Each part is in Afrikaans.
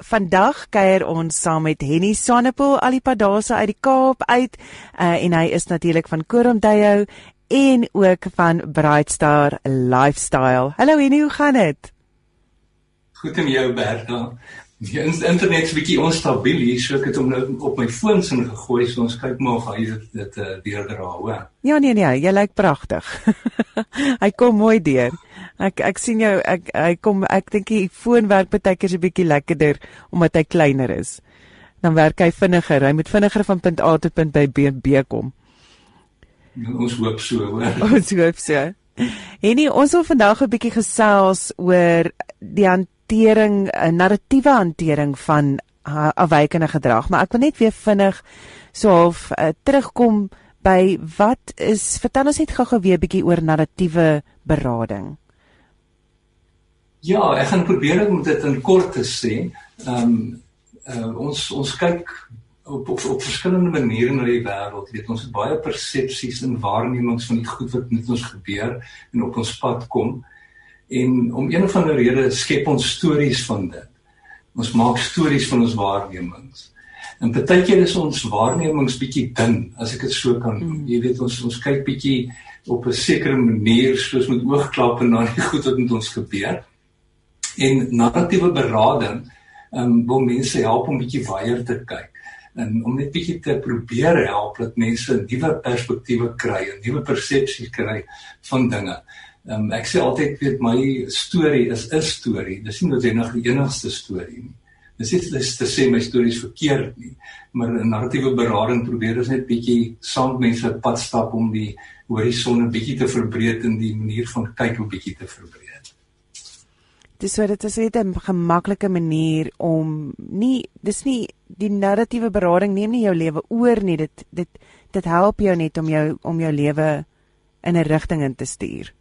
vandag kuier ons saam met Henny Sanepoel Alipadasa uit die Kaap uit uh, en hy is natuurlik van Koromdeyo en ook van Brightstar Lifestyle. Hallo Henny, hoe gaan dit? Goed en jou Bertha. Die internet is bietjie onstabiel hier, so ek het hom nou op my foon sin gegooi, so ons kyk maar of hy dit dit uh, deurdra, hoor. Ja nee nee, jy lyk pragtig. hy kom mooi deur. Ek ek sien jou ek hy kom ek dink die foon werk baie keer 'n bietjie lekkerder omdat hy kleiner is. Dan werk hy vinniger. Hy moet vinniger van punt A tot punt B B kom. Ja, ons hoop so, hoor. Ons hoop so. En nie ons wil vandag 'n bietjie gesels oor die hantering 'n narratiewe hantering van afwykende gedrag, maar ek wil net weer vinnig so half uh, terugkom by wat is vertel ons net gou-gou weer 'n bietjie oor narratiewe berading. Ja, ek gaan probeer om dit in kort te sê. Ehm um, uh, ons ons kyk op op, op verskillende maniere na die wêreld. Jy weet ons het baie persepsies en waarnemings van die goed wat met ons gebeur en op ons pad kom. En om een of ander rede skep ons stories van dit. Ons maak stories van ons waarnemings. En baie keer is ons waarnemings bietjie dun, as ek dit so kan noem. Mm. Jy weet ons ons kyk bietjie op 'n sekere manier soos met oogklappe na die goed wat met ons gebeur. En narratiewe berading, um, wil mense help om bietjie wyeer te kyk en om net bietjie te probeer help dat mense 'n nuwe perspektiewe kry, 'n nuwe persepsie kry van dinge. Um, ek sê altyd weet my storie is 'n storie. Dis nie noodwendig die enigste storie nie. Dis nie dis te sê my storie is verkeerd nie, maar 'n narratiewe berading probeer ons net bietjie saam mense pad stap om die horison 'n bietjie te verbreek en die manier van kyk 'n bietjie te verbreek. Dis so dit is net 'n gemaklike manier om nie dis nie die narratiewe berading neem nie jou lewe oor nie. Dit dit dit help jou net om jou om jou lewe in 'n rigting in te stuur.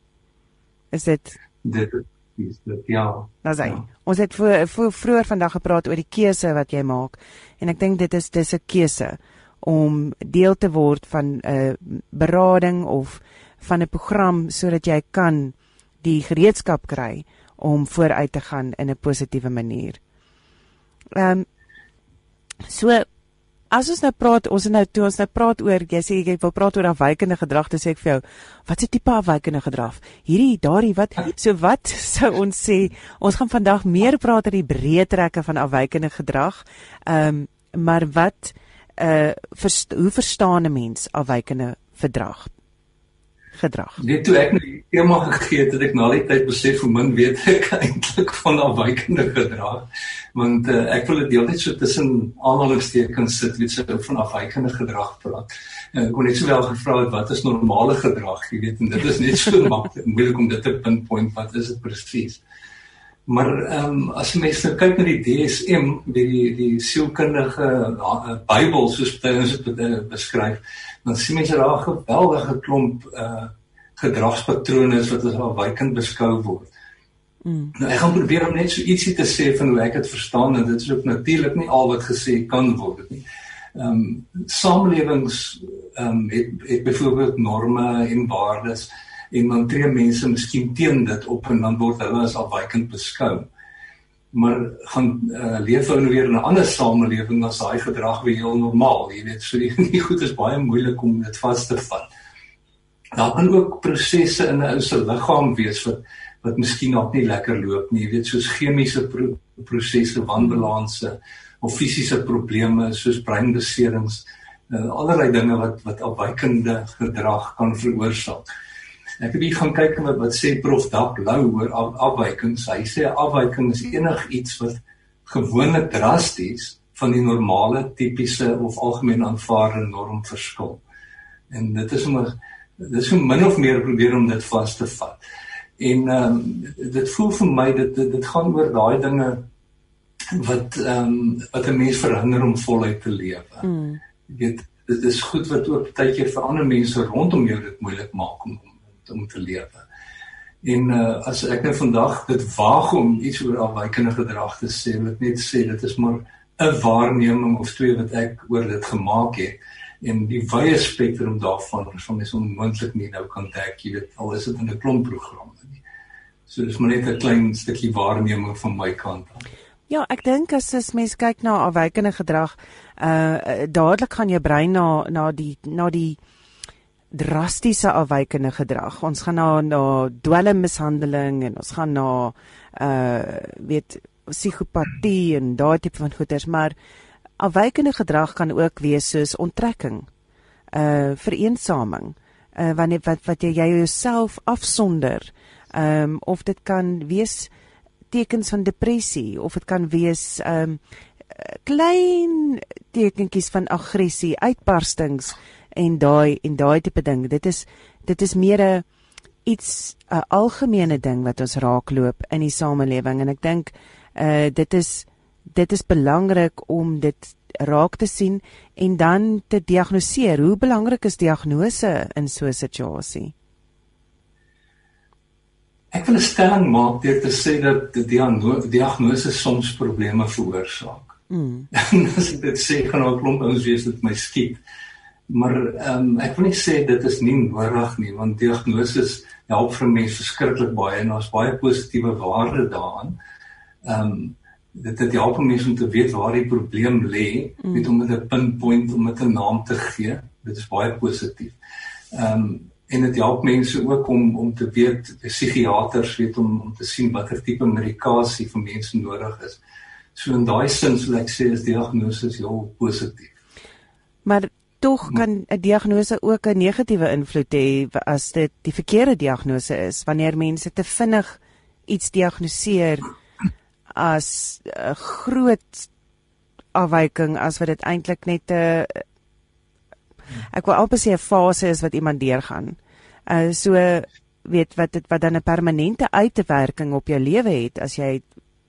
Is dit dit is dit ja. Dis hy. Ja. Ons het voor, voor vroeër vandag gepraat oor die keuse wat jy maak en ek dink dit is dis 'n keuse om deel te word van 'n uh, berading of van 'n program sodat jy kan die gereedskap kry om vooruit te gaan in 'n positiewe manier. Ehm um, so As ons nou praat, ons nou toe ons nou praat oor jy sê jy wil praat oor afwykende gedrag, sê ek vir jou, wat is die tipe afwykende gedrag? Hierdie, daardie wat so wat sou ons sê, ons gaan vandag meer praat oor die breë trekke van afwykende gedrag. Ehm um, maar wat uh eh, verst, hoe verstaan 'n mens afwykende gedrag? Gedrag. Net toe ek nou die tema gegee het, het ek na die tyd besef hoe min weet ek eintlik van afwykende gedrag. Want uh, ek wil dit deeltyd so tussen aanhalingstekens sit, weet jy, van afwykende gedrag praat. En ek kon net sowel gevra het wat is normale gedrag, jy weet, en dit is net so maklik moeilik om dit te pinpoint wat is dit presies. Maar ehm um, as jy mens nou kyk na die DSM, die die sielkundige uh, Bybel soos dit uh, beskryf, dan sien mense daar 'n geweldige klomp uh gedragspatrone wat as afwykend beskou word. Mm. Nou ek gaan probeer om net so ietsie te sê van hoe ek dit verstaan en dit is ook natuurlik nie al wat gesê kan word nie. Ehm um, samelewings ehm um, het het byvoorbeeld norme en waardes en dan tree mense miskien teen dit op en dan word hulle as afwykend beskou. Maar gaan uh, leef hulle nou weer in 'n ander samelewing dan daai gedrag weer heel normaal. Jy weet so die, die goed is baie moeilik om dit vas te vat. Daar kan ook prosesse in 'n ou se liggaam wees wat wat miskien nog nie lekker loop nie. Jy weet soos chemiese pro prosesse wanbalanse of fisiese probleme soos breinbeserings uh, allerlei dinge wat wat afwykende gedrag kan veroorsaak Ek het hier gaan kyk en wat, sê Prof Dak Lou oor af, afwykings. Hy sê afwyking is enigiets wat gewoonlik drasties van die normale tipiese of algemeen aanvaarde norm verskil. En dit is om dit is om min of meer probeer om dit vas te vat. En ehm um, dit voel vir my dit dit, dit gaan oor daai dinge wat ehm um, wat 'n mens verhinder om voluit te lewe. Mm. Jy weet dit is goed wat ook baie keer vir ander mense rondom jou dit moeilik maak om om te lewe. En uh, as ek nou vandag dit waag om iets oor afwykende gedrag te sê, wil ek net sê dit is maar 'n waarneming of twee wat ek oor dit gemaak het en die wye spektrum daarvan is van mens onmoontlik nie nou kan dek, jy weet, al is dit in 'n klomp programme nie. So dis maar net 'n klein stukkie waarneming van my kant af. Ja, ek dink as as mens kyk na afwykende gedrag, uh dadelik gaan jou brein na na die na die drastiese afwykende gedrag. Ons gaan na na dwelmmishandeling en ons gaan na uh weet psigopatie en daai tipe van goeters, maar afwykende gedrag kan ook wees soos onttrekking, uh vereensaming, uh wanneer wat wat jy jouself afsonder. Ehm um, of dit kan wees tekens van depressie of dit kan wees ehm um, klein tekentjies van aggressie, uitbarstings en daai en daai tipe ding. Dit is dit is meer 'n iets 'n algemene ding wat ons raakloop in die samelewing en ek dink uh dit is dit is belangrik om dit raak te sien en dan te diagnoseer. Hoe belangrik is diagnose in so 'n situasie? Ek wil 'n stelling maak deur te sê dat die diagnose soms probleme veroorsaak. Mm. As ek dit sê, gaan ook klomp ouens wees dit my skiet. Maar ehm um, ek wil nie sê dit is nie nodig nie, want diagnose help vir mense verskriklik baie en daar's baie positiewe waarde daaraan. Ehm um, dit het help mense om te weet waar die probleem lê, mm. weet om met 'n pinpoint om met 'n naam te gee. Dit is baie positief. Ehm um, en dit help mense ook om om te weet psigiaters weet om om te sien watter tipe medikasie vir mense nodig is. So in daai sin sal ek sê is diagnose heel positief. Tog kan 'n diagnose ook 'n negatiewe invloed hê as dit die verkeerde diagnose is wanneer mense te vinnig iets diagnoseer as 'n groot afwyking as wat dit eintlik net 'n ek wil amper sê 'n fase is wat iemand deurgaan. Uh so weet wat dit wat dan 'n permanente uitwerking op jou lewe het as jy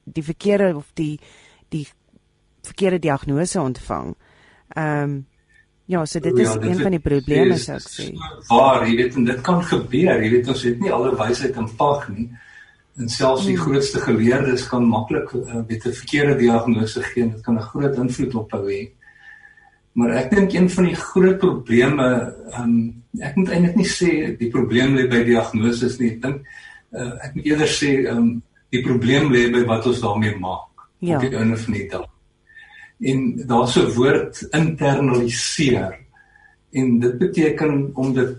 die verkeerde of die die verkeerde diagnose ontvang. Ehm um, ja, so dit is ja, dit een van die probleme sou ek sê. Waar jy weet en dit kan gebeur, jy weet ons het nie alle wysheid in pak nie. En selfs die hmm. grootste geleerdes kan maklik uh, weet 'n verkeerde diagnose gee en dit kan 'n groot invloed op hou hê. Maar ek dink een van die groot probleme, um, ek moet eintlik nie sê die probleem lê by diagnose nie. Ek dink uh, ek moet eerder sê um, die probleem lê by wat ons daarmee maak ja. op die einde van die dag. En daar's 'n woord internaliseer. En dit beteken om dit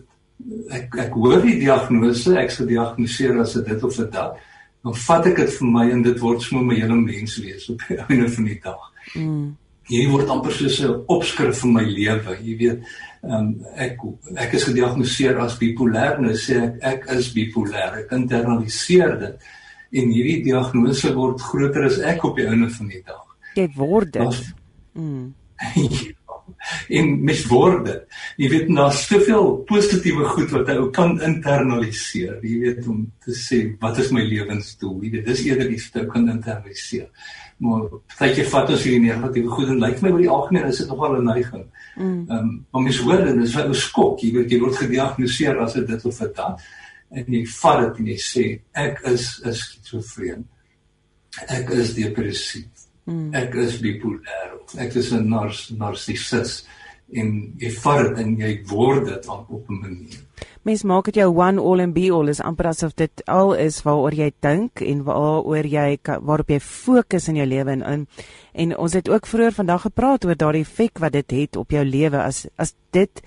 ek ek hoor die diagnose, ek sou diagnoseer as dit of dit dat. Dan vat ek dit vir my en dit word sommer my hele mens wees op die einde van die dag. Mm hierdie word amper soos 'n opskrif vir my lewe. Jy weet, um, ek ek is gediagnoseer as bipolêr. Nou sê ek ek is bipolêr. Ek internaliseer dit en hierdie diagnose word groter as ek op die einde van die dag. Dit word dit. Mm. en mis woorde. Jy weet daar's soveel positiewe goed wat jy kan internaliseer. Jy weet om te sê wat is my lewensdoel? Jy weet dis eerder wat jy kan internaliseer maar baie keer vat ons hierdie negatiewe goed en lyk my oor die algemeen is dit nogal 'n neiging. Mm. Ehm um, maar mens hoor dit is 'n skok, jy weet jy word gediagnoseer as dit of dit en jy vat dit en jy sê ek is is skizofreen. Ek is depressief. Mm. Ek is bipolêr. Ek is 'n nars narcissus en jy vat dit en jy word dit op 'n manier mens maak dit jou one all and be all is amper asof dit al is waaroor jy dink en waaroor jy waarop jy fokus in jou lewe en, en en ons het ook vroeër vandag gepraat oor daardie effek wat dit het op jou lewe as as dit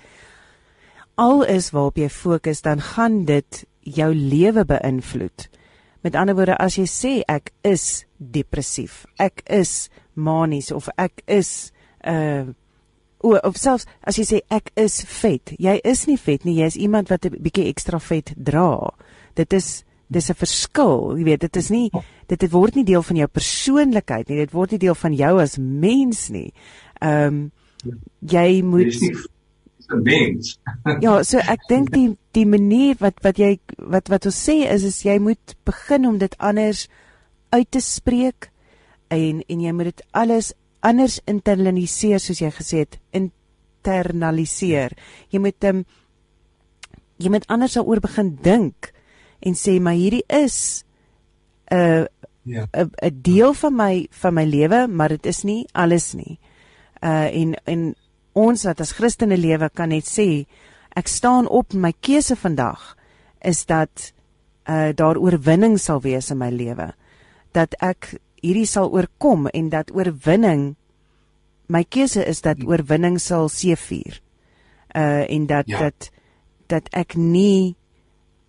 al is waarop jy fokus dan gaan dit jou lewe beïnvloed. Met ander woorde as jy sê ek is depressief, ek is manies of ek is uh o of selfs as jy sê ek is vet, jy is nie vet nie, jy is iemand wat 'n bietjie ekstra vet dra. Dit is dis 'n verskil, jy weet, dit is nie dit dit word nie deel van jou persoonlikheid nie, dit word nie deel van jou as mens nie. Ehm um, jy moet 'n mens. ja, so ek dink die die manier wat wat jy wat wat ons sê is is jy moet begin om dit anders uit te spreek en en jy moet dit alles anders internaliseer soos jy gesê het internaliseer. Jy moet um, jy moet anders daaroor begin dink en sê maar hierdie is 'n uh, 'n 'n deel van my van my lewe maar dit is nie alles nie. Uh en en ons wat as Christene lewe kan net sê ek staan op my keuse vandag is dat uh daar oorwinning sal wees in my lewe dat ek hierdie sal oorkom en dat oorwinning my keuse is dat oorwinning sal seëvier. Uh en dat ja. dat dat ek nie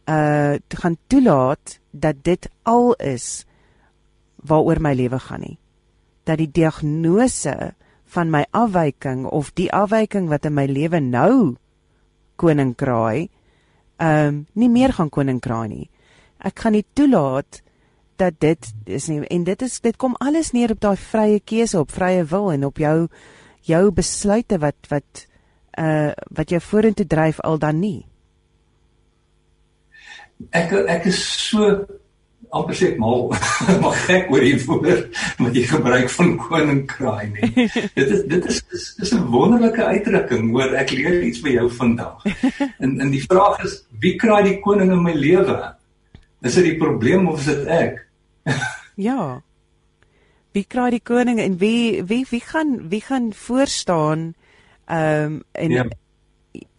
uh gaan toelaat dat dit al is waaroor my lewe gaan nie. Dat die diagnose van my afwyking of die afwyking wat in my lewe nou koning kraai, ehm um, nie meer gaan koning kraai nie. Ek gaan nie toelaat dat dit is nie en dit is dit kom alles neer op daai vrye keuse op vrye wil en op jou jou besluite wat wat uh wat jou vorentoe dryf al dan nie ek ek is so amper sê mal maar gek oor die woord wat jy gebruik van koninkraai nie. dit is dit is dis is 'n wonderlike uitdrukking hoor ek leer iets by jou vandag. En en die vraag is wie kraai die koning in my lewe? Is dit die probleem of is dit ek? ja. Wie kraai die koning en wie wie wie gaan wie gaan voor staan ehm um, en ja.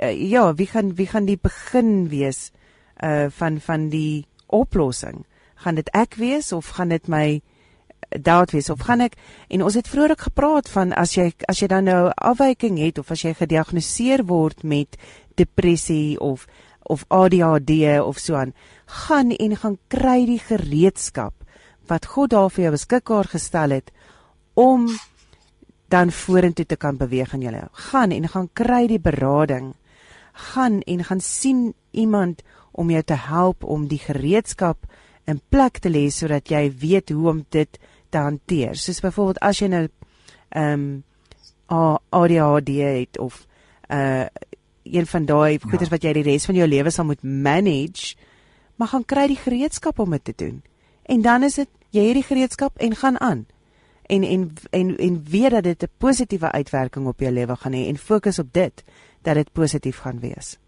Uh, ja, wie gaan wie gaan die begin wees? uh van van die oplossing. Gaan dit ek wees of gaan dit my daad wees of gaan ek en ons het vroeër gepraat van as jy as jy dan nou afwyking het of as jy gediagnoseer word met depressie of of ADHD of so aan gaan en gaan kry die gereedskap wat God daar vir jou beskikbaar gestel het om dan vorentoe te kan beweeg in jou lewe. Gaan en gaan kry die berading. Gaan en gaan sien iemand om jou te help om die gereedskap in plek te lê sodat jy weet hoe om dit te hanteer. Soos byvoorbeeld as jy nou ehm um, ADHD het of uh een van daai ja. goeders wat jy die res van jou lewe sal moet manage, maar gaan kry die gereedskap om dit te doen. En dan is dit jy het die gereedskap en gaan aan. En en en en weet dat dit 'n positiewe uitwerking op jou lewe gaan hê en fokus op dit dat dit positief gaan wees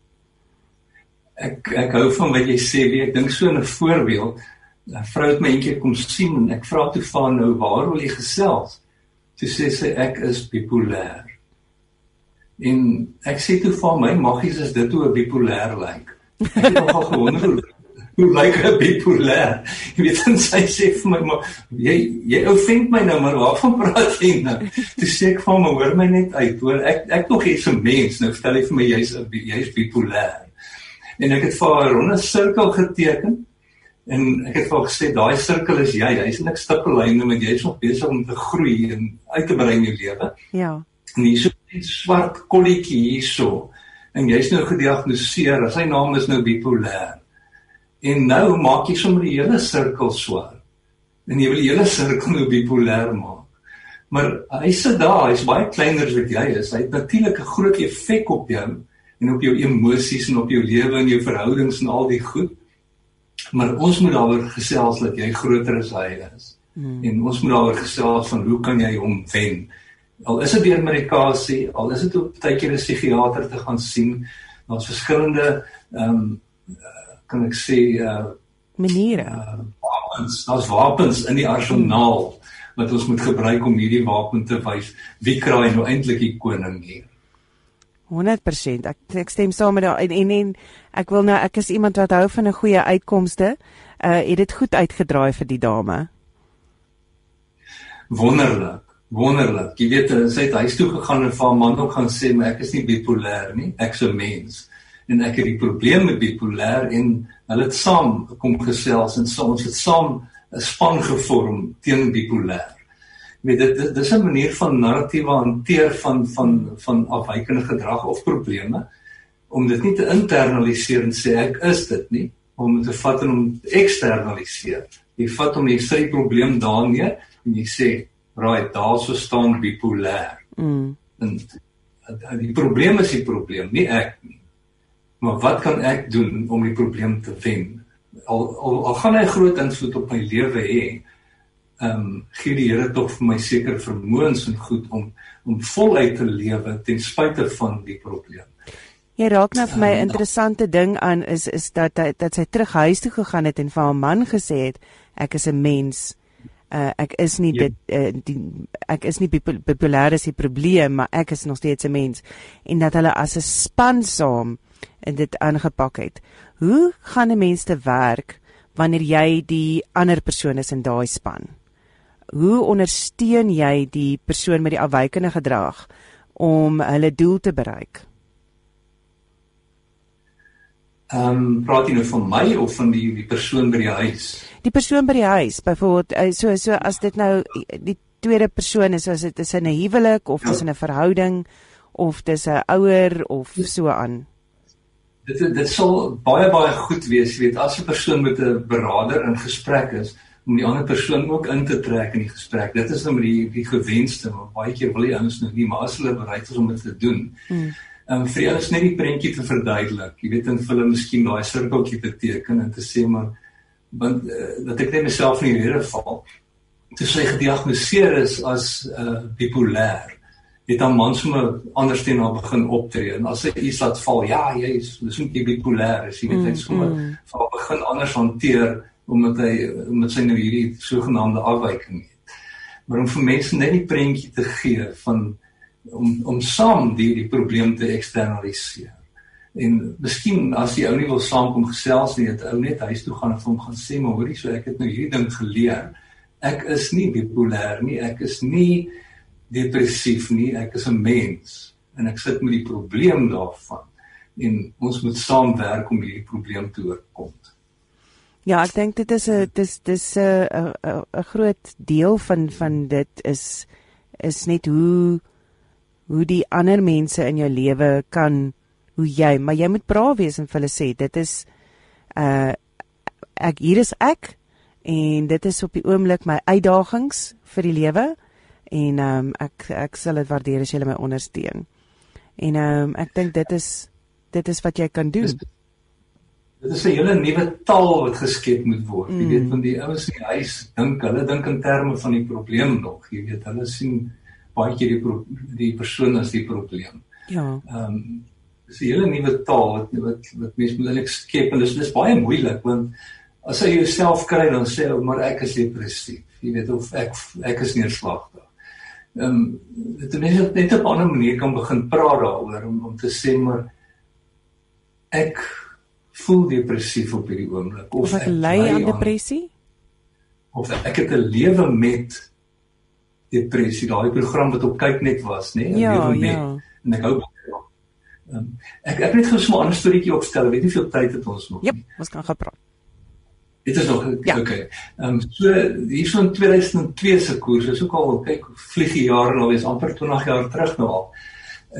ek ek hou van wat jy sê, wie ek dink so 'n voorbeeld. 'n Vrou het my eendag kom sien en ek vra toe van nou waar wil jy gesels? Toe sê sy ek is bipolêr. En ek sê toe van my maggies is dit hoe 'n bipolêr lyk. Ek het nogal gewonder hoe hoe lyk 'n bipolêr? Jy weet dan sy sê vir my maar jy jy ou vind my nou maar waarvan praat jy nou? Toe sê ek van my hoor my net uit hoor ek ek nog eens 'n mens nou vertel jy vir my jy's jy's bipolêr en ek het vir haar 'n ronde sirkel geteken. En ek het vir haar gesê daai sirkel is jy. Hy's niks stippellyne met jy's nog besig om te groei en uit te brei in jou lewe. Ja. En hier so 'n swart kolletjie hierso. En jy's nou gediagnoseer. Sy naam is nou bipolêr. En nou maak jy sommer die hele sirkel swart en jy wil die hele sirkel nou bipolêr maak. Maar hy sit daar. Hy's baie kleiner as wat jy is. Hy het natuurlik 'n groot effek op jou en op jou emosies en op jou lewe en jou verhoudings en al die goed. Maar ons moet daaroor gesels dat jy groter as hy is. Hmm. En ons moet daaroor gesels van hoe kan jy hom wen? Al is dit deur medikasie, al is dit op tydjie 'n psigiater te gaan sien, daar's verskillende ehm um, kan ek sê uh maniere. Uh, wapens, daar's wapens in die arsenaal wat ons moet gebruik om hierdie wapen te wys. Wie kraai nou eintlik die koning hier? 100%. Ek ek stem saam met daai en, en en ek wil nou ek is iemand wat hou van 'n goeie uitkomste. Uh het dit goed uitgedraai vir die dame? Wonderlik. Wonderlik. Jy weet sy het huis toe gegaan en vir haar man ook gaan sê maar ek is nie bipolêr nie. Ek's 'n mens. En ek het die probleem met bipolêr en hulle het saam kom gesels en so ons het saam 'n span gevorm teen bipolêr weet dit dit is 'n manier van narratiewe hanteer van van van afwykende gedrag of probleme om dit nie te internaliseer en sê ek is dit nie om te vat en om te eksternaliseer. Jy vat om jy sê probleem daarmee en jy sê right daar so staan bipolêr. Mm. En die probleem is die probleem, nie ek nie. Maar wat kan ek doen om die probleem te wen? Al al, al gaan hy groot invloed op my lewe hê, ehm um, gee die Here tog vir my seker vermoëns en goed om om voluit te lewe ten spyte van die probleem. Jy raak nou vir my 'n um, interessante ding aan is is dat dat, dat sy terug huis toe gegaan het en vir haar man gesê het ek is 'n mens. Uh, ek is nie ja. dit uh, die ek is nie bipolêr is die probleem maar ek is nog steeds 'n mens en dat hulle as 'n span saam dit aangepak het. Hoe gaan 'n mens te werk wanneer jy die ander persoon is in daai span? Hoe ondersteun jy die persoon met die afwykende gedrag om hulle doel te bereik? Ehm um, praat jy nou van my of van die die persoon by die huis? Die persoon by die huis, byvoorbeeld eh, so so as dit nou die tweede persoon is as dit is in 'n huwelik of dis in 'n verhouding of dis 'n ouer of so aan. Dit dit sal baie baie goed wees, weet, as 'n persoon met 'n beraader in gesprek is om die ander persoon ook in te trek in die gesprek. Dit is nou met die die gewenste, maar baie keer wil die ouens nou nie, maar as hulle bereid is om dit te doen. Hmm um, vir jou is net die prentjie te verduidelik. Jy weet in hulle miskien daai sirkeltjie te teken en te sê maar want uh, dat ek net myself in hierdie val. Toe sy gediagnoseer is as uh, bipolêr het dan mans sommer anders teen haar begin optree en as sy iets laat val ja jy is dis net bipolêr is jy weet hy mm, sommer mm. van begin anders hanteer omdat hy met sy nou hierdie sogenaamde afwyking het maar om vir mense net die prentjie te gee van om om saam die die probleem te eksternaliseer. En miskien as die ou nie wil saamkom gesels nie, het ou net huis toe gaan en vir hom gaan sê, "Maar hoorie, so ek het nou hierdie ding geleer. Ek is nie bipolêr nie, ek is nie depressief nie, ek is 'n mens en ek sit met die probleem daarvan." En ons moet saamwerk om hierdie probleem te oorkom. Ja, ek dink dit is 'n dis dis 'n 'n groot deel van van dit is is net hoe hoe die ander mense in jou lewe kan hoe jy, maar jy moet braaf wees en vir hulle sê dit is uh ek hier is ek en dit is op die oomblik my uitdagings vir die lewe en um ek ek sal dit waardeer as jy my ondersteun. En um ek dink dit is dit is wat jy kan doen. Dit is 'n hele nuwe taal wat geskep moet word. Mm. Jy weet van die ouens in die huis dink hulle dink in terme van die probleem nog. Jy weet hulle sien baie keer die die persoon as die probleem. Ja. Ehm um, dis 'n hele nuwe taal wat wat wat mense moet eintlik skep en dis dis baie moeilik want as jy jouself kry dan sê jy maar ek is depressief. Jy weet of ek ek is neerslagtig. Ehm um, dit is net net op 'n ander manier kan begin praat daaroor om om te sê maar ek voel depressief op hierdie oomblik of, of ek ly aan depressie of ek het 'n lewe met depressie, daai program wat op kyk net was, nê? Nee, ja, ja. En ek hou um, ek ek net gou so 'n ander storieetjie opstel. Weet nie veel tyd het ons nog nie. Ja, ons kan gepraat. Dit is nog ja. okay. Ehm um, so hier so in 2002 se koers, is ook al kyk vlieg die jare nou is amper 20 jaar terug nou al.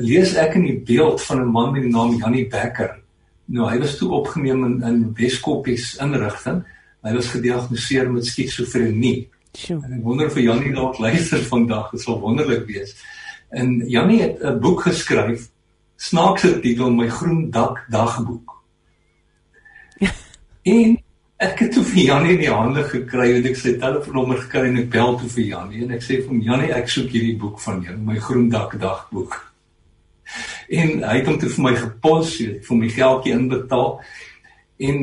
Lees ek in die beeld van 'n man met die naam Janie Becker. Nou hy was toe opgeneem in in Weskoppies inrigting. Hy was gediagnoseer met skizofrenie. Sjoe. En ek wonder vir Jannie dalk luister vandag, dit sal wonderlik wees. En Jannie het 'n boek geskryf, snaakse titel My Groen Dak Dagboek. en ek het toe vir Jannie in die hande gekry en ek sy telefoonnommer gekry en ek bel toe vir Jannie en ek sê vir hom Jannie, ek soek hierdie boek van jou, My Groen Dak Dagboek. En hy het hom toe vir my gepos, vir my geldjie inbetaal. En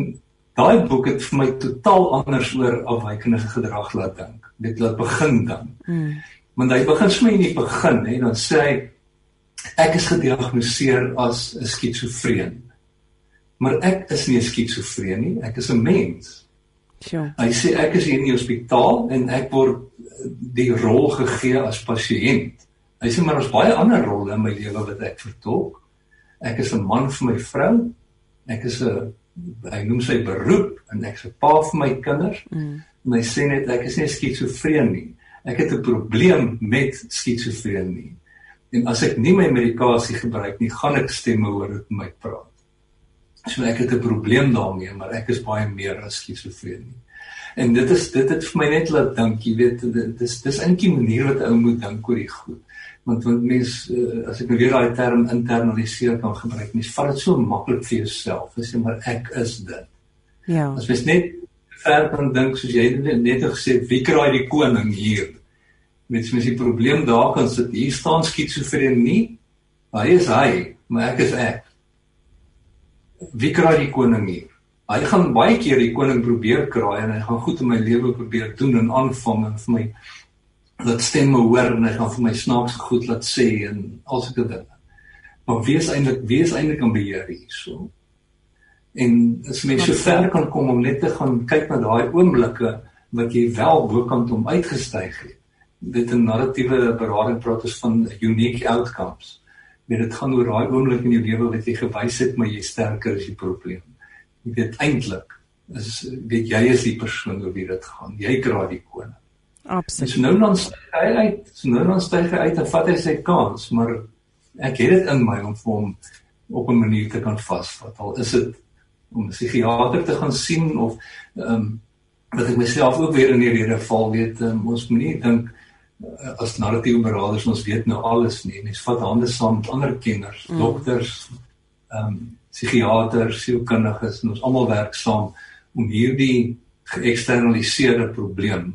daai boek het vir my totaal anders oor afwykende gedrag laat dink. Dit laat begin dan. Mm. Want hy begin smy in die begin hè, dan sê hy ek is gediagnoseer as 'n skizofreen. Maar ek is nie 'n skizofreen nie, ek is 'n mens. Sjoe. Hy sê ek is hier in die hospitaal en ek word die rol gegee as pasiënt. Hy sê maar daar's baie ander rolle in my lewe wat ek vertolk. Ek is 'n man vir my vrou. Ek is 'n hy noem sy beroep en ek's 'n pa vir my kinders. Mm. En hy sê net ek is nie skizofreen nie. Ek het 'n probleem met skizofreen nie. En as ek nie my medikasie gebruik nie, gaan ek stemme hoor wat my praat. So ek het 'n probleem daarmee, maar ek is baie meer as skizofreen nie. En dit is dit het vir my net laat dink, jy weet, dit is dis eintlik 'n manier wat ou moet dink oor die goed want want mense uh, as ek nou weer daai term internaliseer kan gebruik, mense vat dit so maklik vir jouself. Jy sê maar ek is dit. Ja. As mens net ver kan dink soos jy net gesê wie kraai die koning hier? Mens mens die probleem daar kan sit. Hier staan skizofrenie. Hy is hy, maar ek is ek. Wie kraai die koning hier? Hy gaan baie keer die koning probeer kraai en hy gaan goed in my lewe probeer doen en aanvang en vir my laat stemme hoor en hy gaan vir my snaaks goed laat sê en al sulke dinge. Maar wie is eintlik wie is eintlik aan beheer hierso? En as mens so ver kan kom om net te gaan kyk na daai oomblikke wat jy wel bokant om uitgestyg het. Dit 'n narratiewe berading praat ons van unique outcomes. Dit gaan oor daai oomblik in jou lewe wat jy gewys het maar jy sterker is die probleem. Jy weet eintlik is weet jy is die persoon oor wie dit gaan. Jy dra die koning. Absoluut. So nou dan styg hy uit, so nou dan styg hy uit en vat hy sy kans, maar ek het dit in my om vir hom op 'n manier te kan vasvat. Al is dit om 'n psigiater te gaan sien of ehm um, wat ek myself ook weer in die rede val weet um, ons moenie dink uh, as narratiewe beraders ons weet nou alles nie. Mens vat hande saam met ander kenners, mm. dokters, ehm um, psigiaters, sielkundiges en ons almal werk saam om hierdie geëksternaliseerde probleem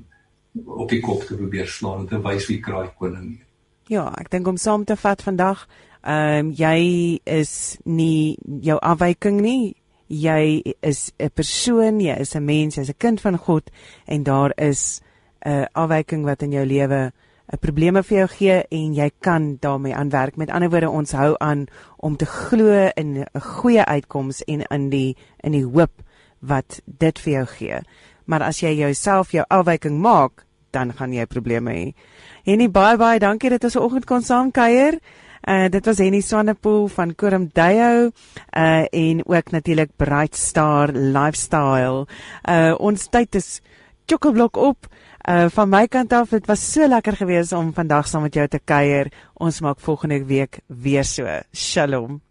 op die kop te probeer slaan en te wys wie kraai koning is. Ja, ek dink om saam te vat vandag, ehm um, jy is nie jou afwyking nie. Jy is 'n persoon, jy is 'n mens, jy's 'n kind van God en daar is 'n afwyking wat in jou lewe probleme vir jou gee en jy kan daarmee aanwerk. Met ander woorde, ons hou aan om te glo in 'n goeie uitkoms en in die in die hoop wat dit vir jou gee. Maar as jy jouself jou afwyking maak, dan gaan jy probleme hê. Henny baie baie dankie dat ons vanoggend kon saam kuier. Uh dit was Henny Swanepoel van Kurum Dayo uh en ook natuurlik Bright Star Lifestyle. Uh ons tyd is chokkelblok op. Uh van my kant af, dit was so lekker geweest om vandag saam met jou te kuier. Ons maak volgende week weer so. Shalom.